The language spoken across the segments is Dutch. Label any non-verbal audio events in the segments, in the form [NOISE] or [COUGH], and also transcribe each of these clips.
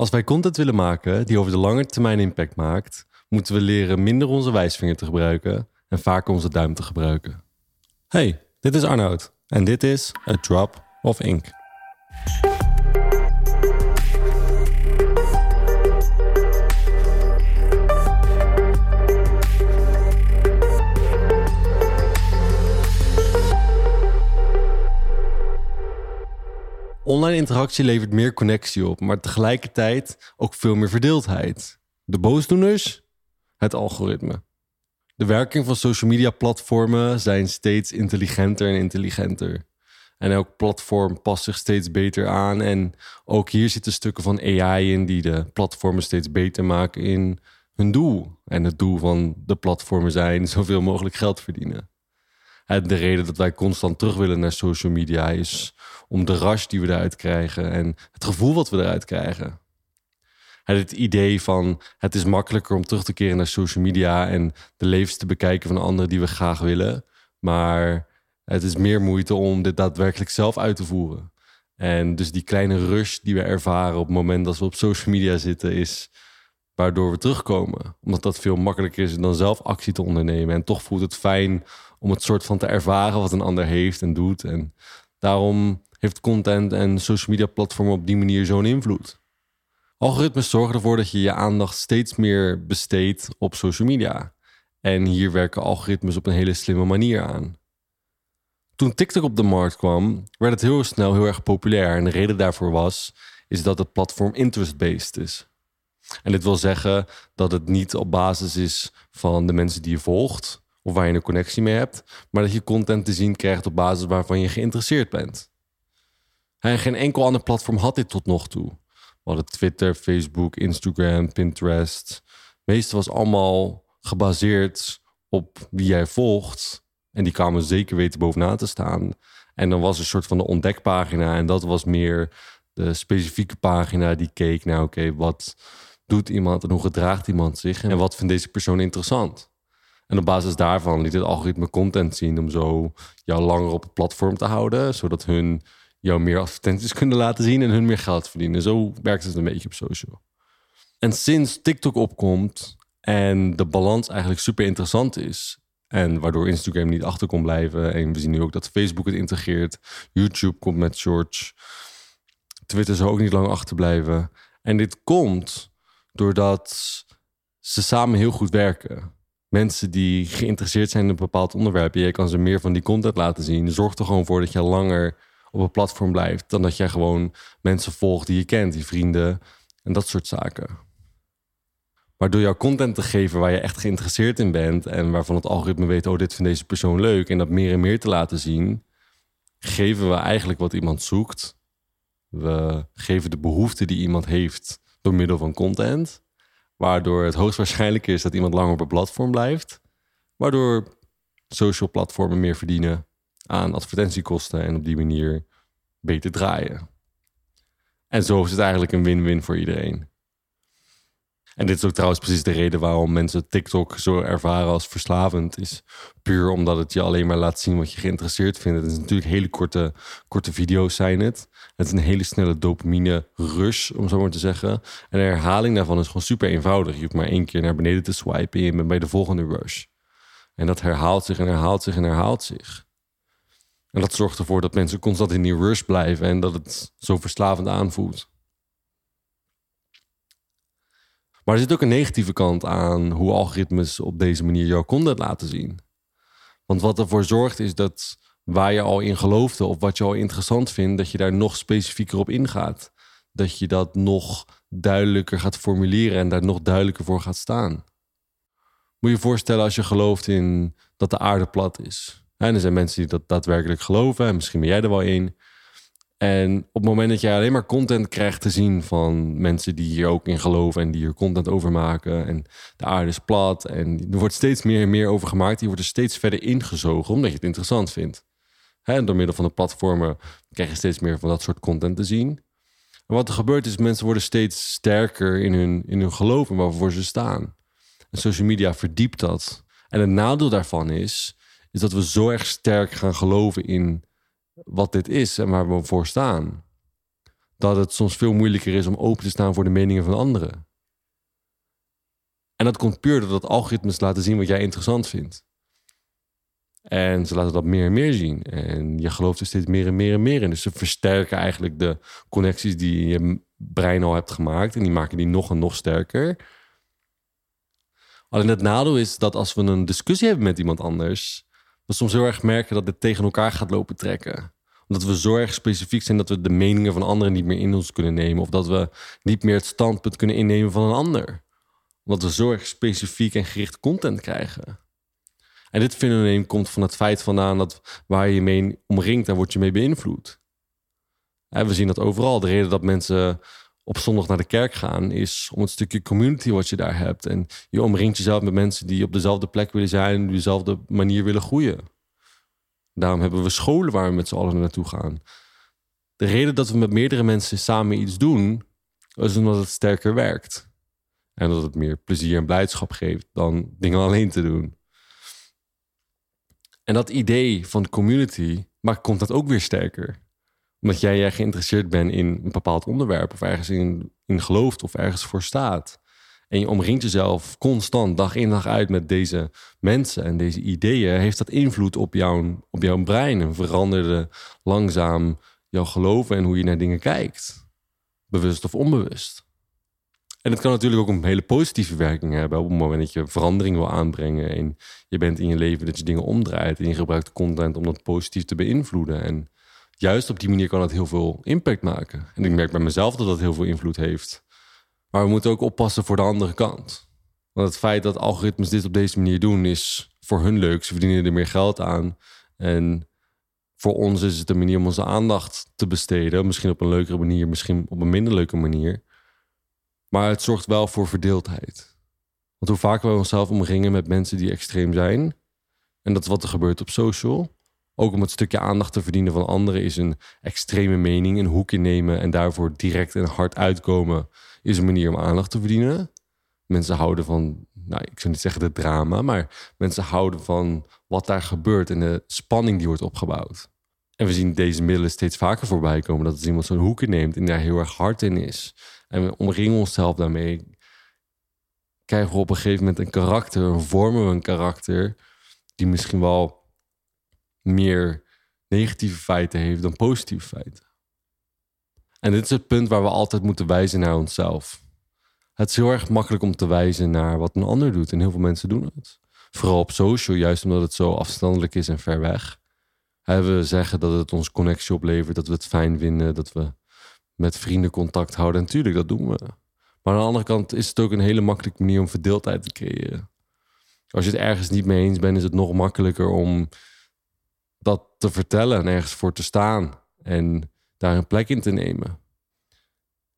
Als wij content willen maken die over de lange termijn impact maakt, moeten we leren minder onze wijsvinger te gebruiken en vaker onze duim te gebruiken. Hey, dit is Arnoud en dit is A Drop of Ink. Online interactie levert meer connectie op, maar tegelijkertijd ook veel meer verdeeldheid. De boosdoeners? Het algoritme. De werking van social media platformen zijn steeds intelligenter en intelligenter. En elk platform past zich steeds beter aan. En ook hier zitten stukken van AI in die de platformen steeds beter maken in hun doel. En het doel van de platformen zijn zoveel mogelijk geld verdienen. De reden dat wij constant terug willen naar social media is om de rush die we eruit krijgen en het gevoel wat we eruit krijgen. Het idee van het is makkelijker om terug te keren naar social media en de levens te bekijken van anderen die we graag willen. Maar het is meer moeite om dit daadwerkelijk zelf uit te voeren. En dus die kleine rush die we ervaren op het moment dat we op social media zitten, is waardoor we terugkomen. Omdat dat veel makkelijker is dan zelf actie te ondernemen. En toch voelt het fijn om het soort van te ervaren wat een ander heeft en doet. En daarom heeft content en social media platformen op die manier zo'n invloed. Algoritmes zorgen ervoor dat je je aandacht steeds meer besteedt op social media. En hier werken algoritmes op een hele slimme manier aan. Toen TikTok op de markt kwam, werd het heel snel heel erg populair. En de reden daarvoor was, is dat het platform interest-based is. En dit wil zeggen dat het niet op basis is van de mensen die je volgt of waar je een connectie mee hebt, maar dat je content te zien krijgt op basis waarvan je geïnteresseerd bent. En geen enkel ander platform had dit tot nog toe. We hadden Twitter, Facebook, Instagram, Pinterest. Het meeste was allemaal gebaseerd op wie jij volgt. En die kwamen zeker weten bovenaan te staan. En dan was er een soort van de ontdekpagina. En dat was meer de specifieke pagina die keek naar... oké, wat doet iemand en hoe gedraagt iemand zich... en wat vindt deze persoon interessant. En op basis daarvan liet het algoritme content zien... om zo jou langer op het platform te houden... zodat hun jou meer advertenties [LAUGHS] kunnen laten zien en hun meer geld verdienen. Zo werkt het een beetje op social. En sinds TikTok opkomt en de balans eigenlijk super interessant is, en waardoor Instagram niet achter kon blijven, en we zien nu ook dat Facebook het integreert, YouTube komt met shorts, Twitter zou ook niet lang achterblijven. En dit komt doordat ze samen heel goed werken. Mensen die geïnteresseerd zijn in een bepaald onderwerp, jij kan ze meer van die content laten zien, zorgt er gewoon voor dat je langer op een platform blijft. Dan dat jij gewoon mensen volgt die je kent, die vrienden en dat soort zaken. Maar door jouw content te geven waar je echt geïnteresseerd in bent en waarvan het algoritme weet, oh, dit vindt deze persoon leuk en dat meer en meer te laten zien, geven we eigenlijk wat iemand zoekt. We geven de behoefte die iemand heeft door middel van content, waardoor het hoogstwaarschijnlijk is dat iemand langer op een platform blijft, waardoor social platformen meer verdienen aan advertentiekosten en op die manier beter draaien. En zo is het eigenlijk een win-win voor iedereen. En dit is ook trouwens precies de reden waarom mensen TikTok zo ervaren als verslavend. Is puur omdat het je alleen maar laat zien wat je geïnteresseerd vindt. Het is natuurlijk hele korte, korte video's zijn het. Het is een hele snelle dopamine rush, om zo maar te zeggen. En de herhaling daarvan is gewoon super eenvoudig. Je hoeft maar één keer naar beneden te swipen en je bent bij de volgende rush. En dat herhaalt zich en herhaalt zich en herhaalt zich. En dat zorgt ervoor dat mensen constant in die rush blijven en dat het zo verslavend aanvoelt. Maar er zit ook een negatieve kant aan hoe algoritmes op deze manier jouw content laten zien. Want wat ervoor zorgt is dat waar je al in geloofde of wat je al interessant vindt, dat je daar nog specifieker op ingaat. Dat je dat nog duidelijker gaat formuleren en daar nog duidelijker voor gaat staan. Moet je je voorstellen als je gelooft in dat de aarde plat is. En er zijn mensen die dat daadwerkelijk geloven. En misschien ben jij er wel een. En op het moment dat jij alleen maar content krijgt te zien van mensen die hier ook in geloven en die hier content over maken. En de aarde is plat. En er wordt steeds meer en meer over gemaakt. Die wordt er steeds verder ingezogen omdat je het interessant vindt. En door middel van de platformen krijg je steeds meer van dat soort content te zien. En wat er gebeurt is, mensen worden steeds sterker in hun, in hun geloof en waarvoor ze staan. En social media verdiept dat. En het nadeel daarvan is is dat we zo erg sterk gaan geloven in wat dit is en waar we voor staan. dat het soms veel moeilijker is om open te staan voor de meningen van anderen. En dat komt puur doordat algoritmes laten zien wat jij interessant vindt. En ze laten dat meer en meer zien. En je gelooft er steeds meer en meer en meer in. Dus ze versterken eigenlijk de connecties die je brein al hebt gemaakt. En die maken die nog en nog sterker. Alleen het nadeel is dat als we een discussie hebben met iemand anders, we soms heel erg merken dat dit tegen elkaar gaat lopen trekken. Omdat we zo erg specifiek zijn dat we de meningen van anderen niet meer in ons kunnen nemen. Of dat we niet meer het standpunt kunnen innemen van een ander. Omdat we zo erg specifiek en gericht content krijgen. En dit fenomeen komt van het feit vandaan dat waar je mee omringt, daar word je mee beïnvloed. we zien dat overal. De reden dat mensen op zondag naar de kerk gaan, is om het stukje community wat je daar hebt. En je omringt jezelf met mensen die op dezelfde plek willen zijn op dezelfde manier willen groeien. Daarom hebben we scholen waar we met z'n allen naartoe gaan. De reden dat we met meerdere mensen samen iets doen, is omdat het sterker werkt. En dat het meer plezier en blijdschap geeft dan dingen alleen te doen. En dat idee van community maakt content ook weer sterker. Omdat jij, jij geïnteresseerd bent in een bepaald onderwerp of ergens in, in gelooft of ergens voor staat. En je omringt jezelf constant, dag in dag uit met deze mensen en deze ideeën. Heeft dat invloed op jouw, op jouw brein en veranderde langzaam jouw geloven en hoe je naar dingen kijkt. Bewust of onbewust. En het kan natuurlijk ook een hele positieve werking hebben op het moment dat je verandering wil aanbrengen. En je bent in je leven dat je dingen omdraait en je gebruikt content om dat positief te beïnvloeden. En juist op die manier kan het heel veel impact maken. En ik merk bij mezelf dat dat heel veel invloed heeft. Maar we moeten ook oppassen voor de andere kant. Want het feit dat algoritmes dit op deze manier doen, is voor hun leuk. Ze verdienen er meer geld aan. En voor ons is het een manier om onze aandacht te besteden. Misschien op een leukere manier, misschien op een minder leuke manier. Maar het zorgt wel voor verdeeldheid. Want hoe vaker we onszelf omringen met mensen die extreem zijn, en dat is wat er gebeurt op social, ook om het stukje aandacht te verdienen van anderen, is een extreme mening, een hoek innemen en daarvoor direct en hard uitkomen, is een manier om aandacht te verdienen. Mensen houden van, nou, ik zou niet zeggen de drama, maar mensen houden van wat daar gebeurt en de spanning die wordt opgebouwd. En we zien deze middelen steeds vaker voorbij komen. Dat als iemand zo'n hoek inneemt en daar heel erg hard in is. En we omringen onszelf daarmee. Krijgen we op een gegeven moment een karakter, vormen we een karakter die misschien wel meer negatieve feiten heeft dan positieve feiten. En dit is het punt waar we altijd moeten wijzen naar onszelf. Het is heel erg makkelijk om te wijzen naar wat een ander doet. En heel veel mensen doen het. Vooral op social, juist omdat het zo afstandelijk is en ver weg we zeggen dat het ons connectie oplevert, dat we het fijn vinden, dat we met vrienden contact houden. En tuurlijk, dat doen we. Maar aan de andere kant is het ook een hele makkelijke manier om verdeeldheid te creëren. Als je het ergens niet mee eens bent, is het nog makkelijker om te vertellen en ergens voor te staan en daar een plek in te nemen.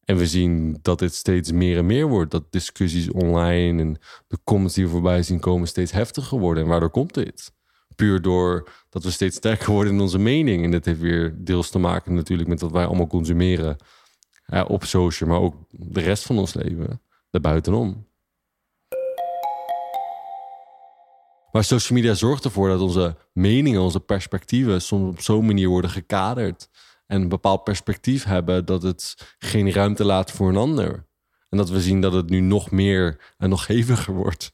En we zien dat dit steeds meer en meer wordt. Dat discussies online en de comments die we voorbij zien komen steeds heftiger worden. En waardoor komt dit? puur door dat we steeds sterker worden in onze mening. En dat heeft weer deels te maken natuurlijk met wat wij allemaal consumeren op social, maar ook de rest van ons leven daarbuitenom. Maar social media zorgt ervoor dat onze meningen, onze perspectieven soms op zo'n manier worden gekaderd. En een bepaald perspectief hebben dat het geen ruimte laat voor een ander. En dat we zien dat het nu nog meer en nog heviger wordt.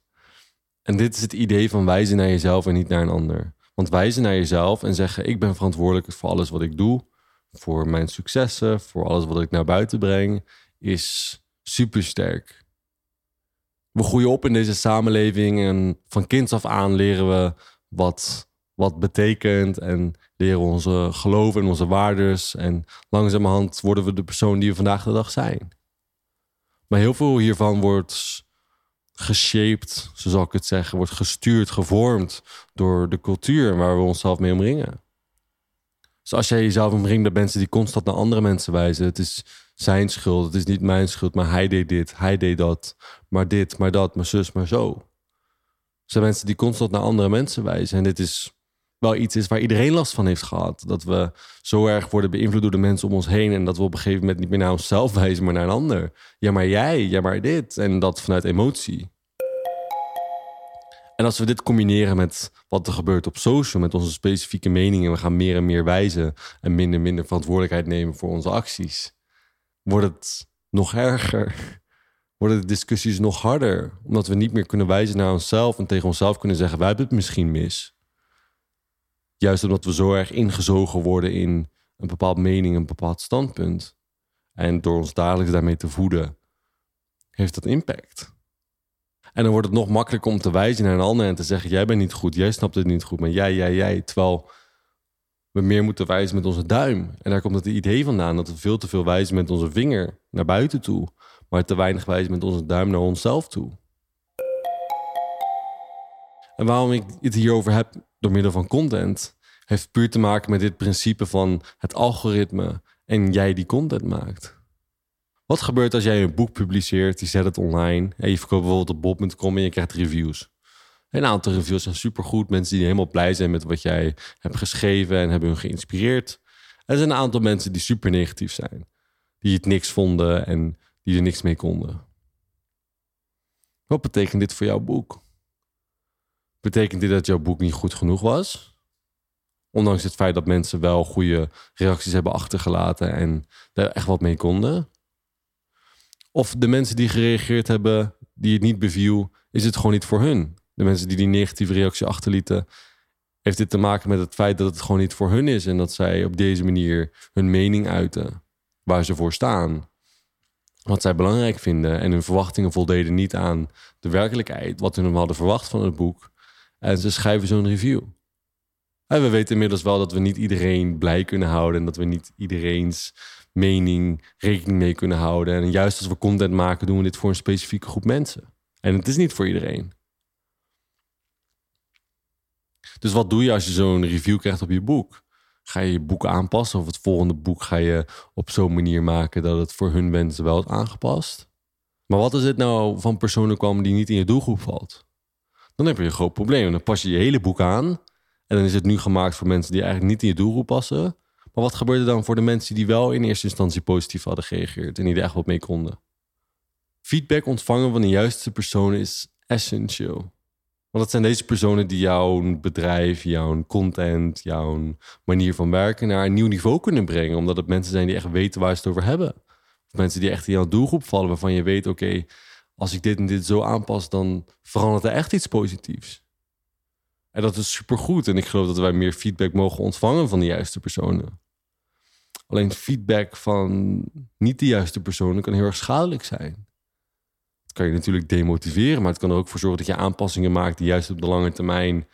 En dit is het idee van wijzen naar jezelf en niet naar een ander. Want wijzen naar jezelf en zeggen: Ik ben verantwoordelijk voor alles wat ik doe, voor mijn successen, voor alles wat ik naar buiten breng, is supersterk. We groeien op in deze samenleving en van kinds af aan leren we wat, wat betekent en leren onze geloven en onze waardes. En langzamerhand worden we de persoon die we vandaag de dag zijn. Maar heel veel hiervan wordt geshaped, zo zal ik het zeggen, wordt gestuurd, gevormd door de cultuur waar we onszelf mee omringen. Dus als jij jezelf omringt met mensen die constant naar andere mensen wijzen, het is zijn schuld, het is niet mijn schuld, maar hij deed dit, hij deed dat, maar dit, maar dat, maar zus, maar zo. Er zijn mensen die constant naar andere mensen wijzen en dit is wel iets is waar iedereen last van heeft gehad. Dat we zo erg worden beïnvloed door de mensen om ons heen. En dat we op een gegeven moment niet meer naar onszelf wijzen, maar naar een ander. Ja, maar jij, ja, maar dit. En dat vanuit emotie. En als we dit combineren met wat er gebeurt op social, met onze specifieke meningen, we gaan meer en meer wijzen en minder en minder verantwoordelijkheid nemen voor onze acties. wordt het nog erger. Worden de discussies nog harder. Omdat we niet meer kunnen wijzen naar onszelf en tegen onszelf kunnen zeggen: wij hebben het misschien mis. Juist omdat we zo erg ingezogen worden in een bepaald mening, een bepaald standpunt. En door ons dagelijks daarmee te voeden, heeft dat impact. En dan wordt het nog makkelijker om te wijzen naar een ander en te zeggen: Jij bent niet goed, jij snapt het niet goed, maar jij, jij, jij. Terwijl we meer moeten wijzen met onze duim. En daar komt het idee vandaan dat we veel te veel wijzen met onze vinger naar buiten toe, maar te weinig wijzen met onze duim naar onszelf toe. En waarom ik het hierover heb door middel van content, heeft puur te maken met dit principe van het algoritme en jij die content maakt. Wat gebeurt als jij een boek publiceert, je zet het online en je verkoopt bijvoorbeeld op bob.com en je krijgt reviews? Een aantal reviews zijn supergoed, mensen die helemaal blij zijn met wat jij hebt geschreven en hebben hun geïnspireerd. Er zijn een aantal mensen die super negatief zijn, die het niks vonden en die er niks mee konden. Wat betekent dit voor jouw boek? Betekent dit dat jouw boek niet goed genoeg was? Ondanks het feit dat mensen wel goede reacties hebben achtergelaten en daar echt wat mee konden. Of de mensen die gereageerd hebben, die het niet beviel, is het gewoon niet voor hun. De mensen die die negatieve reactie achterlieten, heeft dit te maken met het feit dat het gewoon niet voor hun is en dat zij op deze manier hun mening uiten, waar ze voor staan. Wat zij belangrijk vinden en hun verwachtingen voldeden niet aan de werkelijkheid, wat hun hadden verwacht van het boek. En ze schrijven zo'n review. En we weten inmiddels wel dat we niet iedereen blij kunnen houden en dat we niet iedereen's mening rekening mee kunnen houden. En juist als we content maken, doen we dit voor een specifieke groep mensen. En het is niet voor iedereen. Dus wat doe je als je zo'n review krijgt op je boek? Ga je je boek aanpassen of het volgende boek ga je op zo'n manier maken dat het voor hun wensen wel aangepast? Maar wat is het nou van personen komen die niet in je doelgroep valt? Dan heb je een groot probleem. Dan pas je je hele boek aan en dan is het nu gemaakt voor mensen die eigenlijk niet in je doelgroep passen. Maar wat gebeurde dan voor de mensen die wel in eerste instantie positief hadden gereageerd en die er echt wat mee konden? Feedback ontvangen van de juiste persoon is essentieel. Want het zijn deze personen die jouw bedrijf, jouw content, jouw manier van werken naar een nieuw niveau kunnen brengen. Omdat het mensen zijn die echt weten waar ze het over hebben. Of mensen die echt in jouw doelgroep vallen, waarvan je weet: oké, als ik dit en dit zo aanpas, dan verandert er echt iets positiefs. En dat is supergoed. En ik geloof dat wij meer feedback mogen ontvangen van de juiste personen. Alleen feedback van niet de juiste personen kan heel erg schadelijk zijn. Het kan je natuurlijk demotiveren, maar het kan er ook voor zorgen dat je aanpassingen maakt die juist op de lange termijn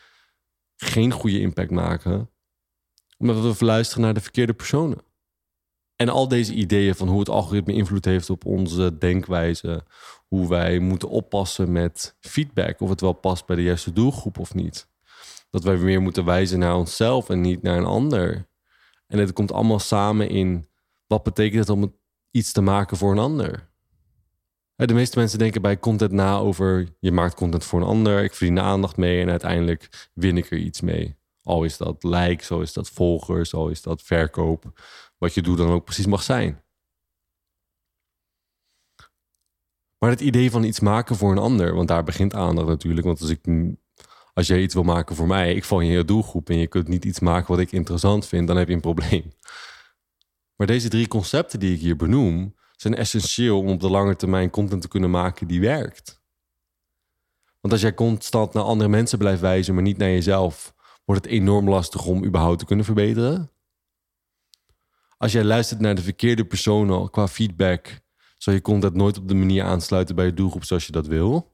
geen goede impact maken. Omdat we verluisteren naar de verkeerde personen. En al deze ideeën van hoe het algoritme invloed heeft op onze denkwijze, hoe wij moeten oppassen met feedback, of het wel past bij de juiste doelgroep of niet. Dat wij meer moeten wijzen naar onszelf en niet naar een ander. En het komt allemaal samen in wat betekent het om iets te maken voor een ander. De meeste mensen denken bij content na over je maakt content voor een ander, ik verdien aandacht mee en uiteindelijk win ik er iets mee. Al is dat likes, al is dat volgers, al is dat verkoop, wat je doet dan ook precies mag zijn. Maar het idee van iets maken voor een ander, want daar begint aandacht natuurlijk. Want als ik als jij iets wil maken voor mij, ik val in je doelgroep en je kunt niet iets maken wat ik interessant vind, dan heb je een probleem. Maar deze drie concepten die ik hier benoem, zijn essentieel om op de lange termijn content te kunnen maken die werkt. Want als jij constant naar andere mensen blijft wijzen, maar niet naar jezelf, wordt het enorm lastig om überhaupt te kunnen verbeteren. Als jij luistert naar de verkeerde personen qua feedback, zal je content nooit op de manier aansluiten bij je doelgroep zoals je dat wil.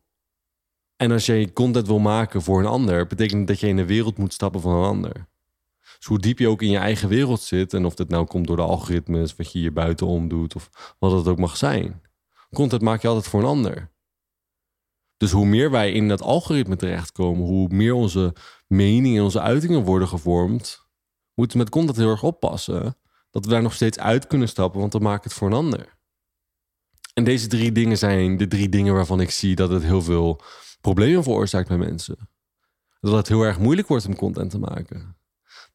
En als je content wil maken voor een ander, betekent dat je in de wereld moet stappen van een ander. Dus hoe diep je ook in je eigen wereld zit, en of dat nou komt door de algoritmes, wat je hier buitenom doet, of wat het ook mag zijn. Content maak je altijd voor een ander. Dus hoe meer wij in dat algoritme terechtkomen, hoe meer onze meningen en onze uitingen worden gevormd, moeten we met content heel erg oppassen dat we daar nog steeds uit kunnen stappen, want dan maak het voor een ander. En deze drie dingen zijn de drie dingen waarvan ik zie dat het heel veel problemen veroorzaakt bij mensen. Dat het heel erg moeilijk wordt om content te maken.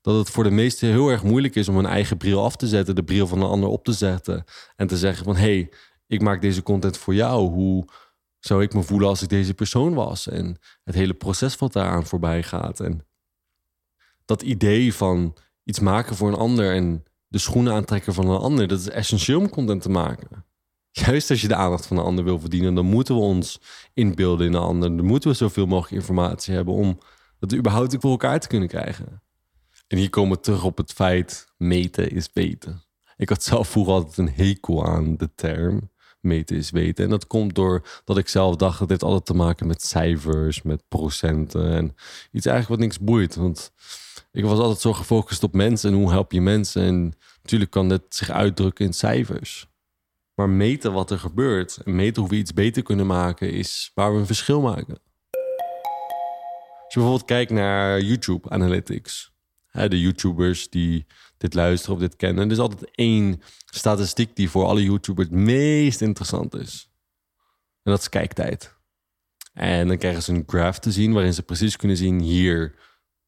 Dat het voor de meesten heel erg moeilijk is om een eigen bril af te zetten, de bril van een ander op te zetten. En te zeggen van hé, hey, ik maak deze content voor jou. Hoe zou ik me voelen als ik deze persoon was? En het hele proces wat daaraan voorbij gaat. En dat idee van iets maken voor een ander en de schoenen aantrekken van een ander. Dat is essentieel om content te maken. Juist als je de aandacht van een ander wil verdienen, dan moeten we ons inbeelden in een ander. Dan moeten we zoveel mogelijk informatie hebben om dat überhaupt voor elkaar te kunnen krijgen. En hier komen we terug op het feit: meten is weten. Ik had zelf vroeger altijd een hekel aan de term meten is weten. En dat komt door dat ik zelf dacht dat dit altijd te maken met cijfers, met procenten en iets eigenlijk wat niks boeit. Want ik was altijd zo gefocust op mensen en hoe help je mensen. En natuurlijk kan dit zich uitdrukken in cijfers. Maar meten wat er gebeurt en meten hoe we iets beter kunnen maken, is waar we een verschil maken. Als je bijvoorbeeld kijkt naar YouTube Analytics, de YouTubers die dit luisteren of dit kennen, er is altijd één statistiek die voor alle YouTubers het meest interessant is. En dat is kijktijd. En dan krijgen ze een graph te zien waarin ze precies kunnen zien: hier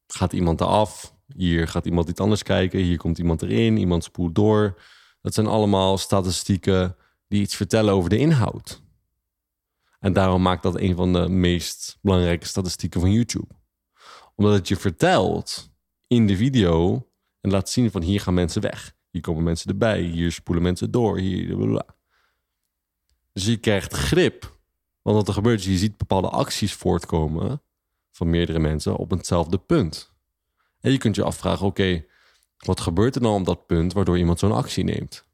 gaat iemand eraf, hier gaat iemand iets anders kijken, hier komt iemand erin, iemand spoelt door. Dat zijn allemaal statistieken die iets vertellen over de inhoud. En daarom maakt dat een van de meest belangrijke statistieken van YouTube. Omdat het je vertelt in de video en laat zien van hier gaan mensen weg. Hier komen mensen erbij, hier spoelen mensen door, hier bla. Dus je krijgt grip. Want wat er gebeurt is, je ziet bepaalde acties voortkomen van meerdere mensen op hetzelfde punt. En je kunt je afvragen, oké, wat gebeurt er dan op dat punt waardoor iemand zo'n actie neemt?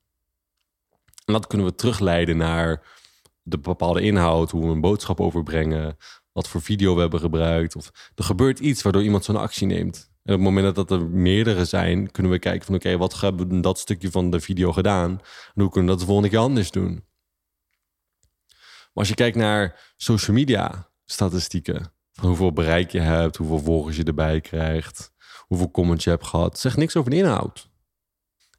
En dat kunnen we terugleiden naar de bepaalde inhoud, hoe we een boodschap overbrengen, wat voor video we hebben gebruikt. Of er gebeurt iets waardoor iemand zo'n actie neemt. En op het moment dat er meerdere zijn, kunnen we kijken van oké, wat hebben we dat stukje van de video gedaan? En hoe kunnen we dat de volgende keer anders doen? Maar als je kijkt naar social media statistieken, van hoeveel bereik je hebt, hoeveel volgers je erbij krijgt, hoeveel comments je hebt gehad, zegt niks over de inhoud.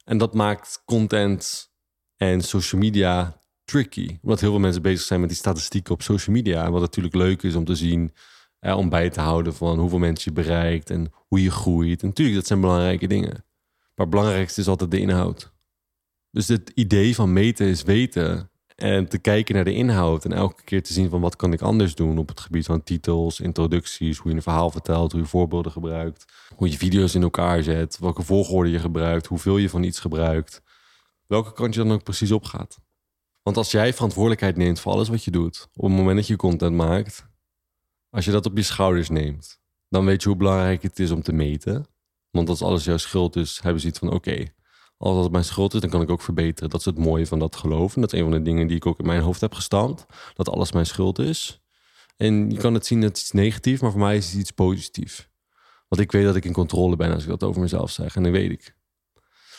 En dat maakt content en social media tricky. Omdat heel veel mensen bezig zijn met die statistieken op social media. Wat natuurlijk leuk is om te zien, eh, om bij te houden van hoeveel mensen je bereikt en hoe je groeit. En natuurlijk, dat zijn belangrijke dingen. Maar het belangrijkste is altijd de inhoud. Dus het idee van meten is weten. En te kijken naar de inhoud en elke keer te zien van wat kan ik anders doen op het gebied van titels, introducties, hoe je een verhaal vertelt, hoe je voorbeelden gebruikt, hoe je video's in elkaar zet, welke volgorde je gebruikt, hoeveel je van iets gebruikt, welke kant je dan ook precies op gaat. Want als jij verantwoordelijkheid neemt voor alles wat je doet, op het moment dat je content maakt, als je dat op je schouders neemt, dan weet je hoe belangrijk het is om te meten. Want als alles jouw schuld is, hebben ze iets van: oké, als het mijn schuld is, dan kan ik ook verbeteren. Dat is het mooie van dat geloof. En dat is een van de dingen die ik ook in mijn hoofd heb gestampt. Dat alles mijn schuld is. En je kan het zien dat iets negatief, maar voor mij is het iets positiefs. Want ik weet dat ik in controle ben als ik dat over mezelf zeg. En dat weet ik.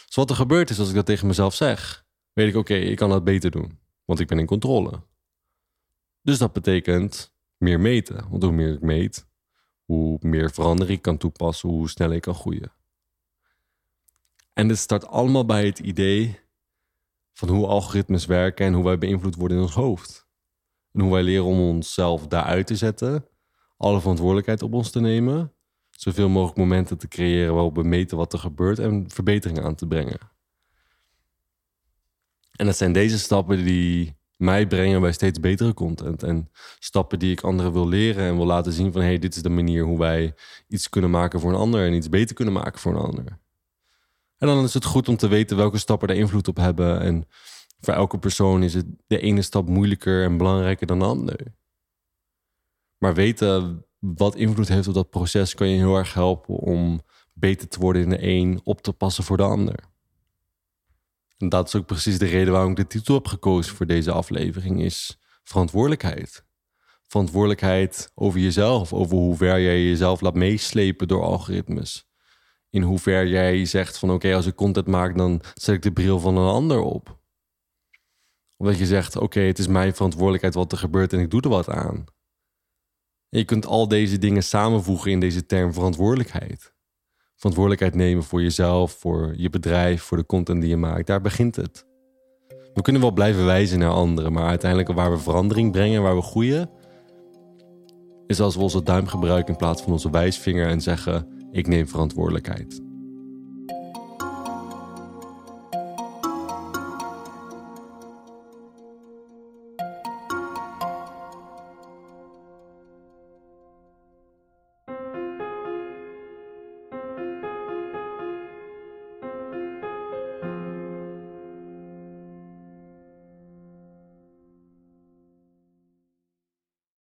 Dus wat er gebeurt is als ik dat tegen mezelf zeg, weet ik oké, ik kan dat beter doen. Want ik ben in controle. Dus dat betekent meer meten. Want hoe meer ik meet, hoe meer verandering ik kan toepassen, hoe sneller ik kan groeien. En dit start allemaal bij het idee van hoe algoritmes werken en hoe wij beïnvloed worden in ons hoofd. En hoe wij leren om onszelf daaruit te zetten, alle verantwoordelijkheid op ons te nemen, zoveel mogelijk momenten te creëren waarop we meten wat er gebeurt en verbeteringen aan te brengen. En het zijn deze stappen die mij brengen bij steeds betere content. En stappen die ik anderen wil leren en wil laten zien van... hey, dit is de manier hoe wij iets kunnen maken voor een ander... en iets beter kunnen maken voor een ander. En dan is het goed om te weten welke stappen daar invloed op hebben. En voor elke persoon is het de ene stap moeilijker en belangrijker dan de ander. Maar weten wat invloed heeft op dat proces... kan je heel erg helpen om beter te worden in de een... op te passen voor de ander. En dat is ook precies de reden waarom ik de titel heb gekozen voor deze aflevering, is verantwoordelijkheid. Verantwoordelijkheid over jezelf, over hoe ver jij jezelf laat meeslepen door algoritmes. In hoever jij zegt van oké, als ik content maak, dan zet ik de bril van een ander op. Of dat je zegt, oké, het is mijn verantwoordelijkheid wat er gebeurt en ik doe er wat aan. Je kunt al deze dingen samenvoegen in deze term verantwoordelijkheid verantwoordelijkheid nemen voor jezelf, voor je bedrijf, voor de content die je maakt. Daar begint het. We kunnen wel blijven wijzen naar anderen, maar uiteindelijk waar we verandering brengen, waar we groeien, is als we onze duim gebruiken in plaats van onze wijsvinger en zeggen: Ik neem verantwoordelijkheid.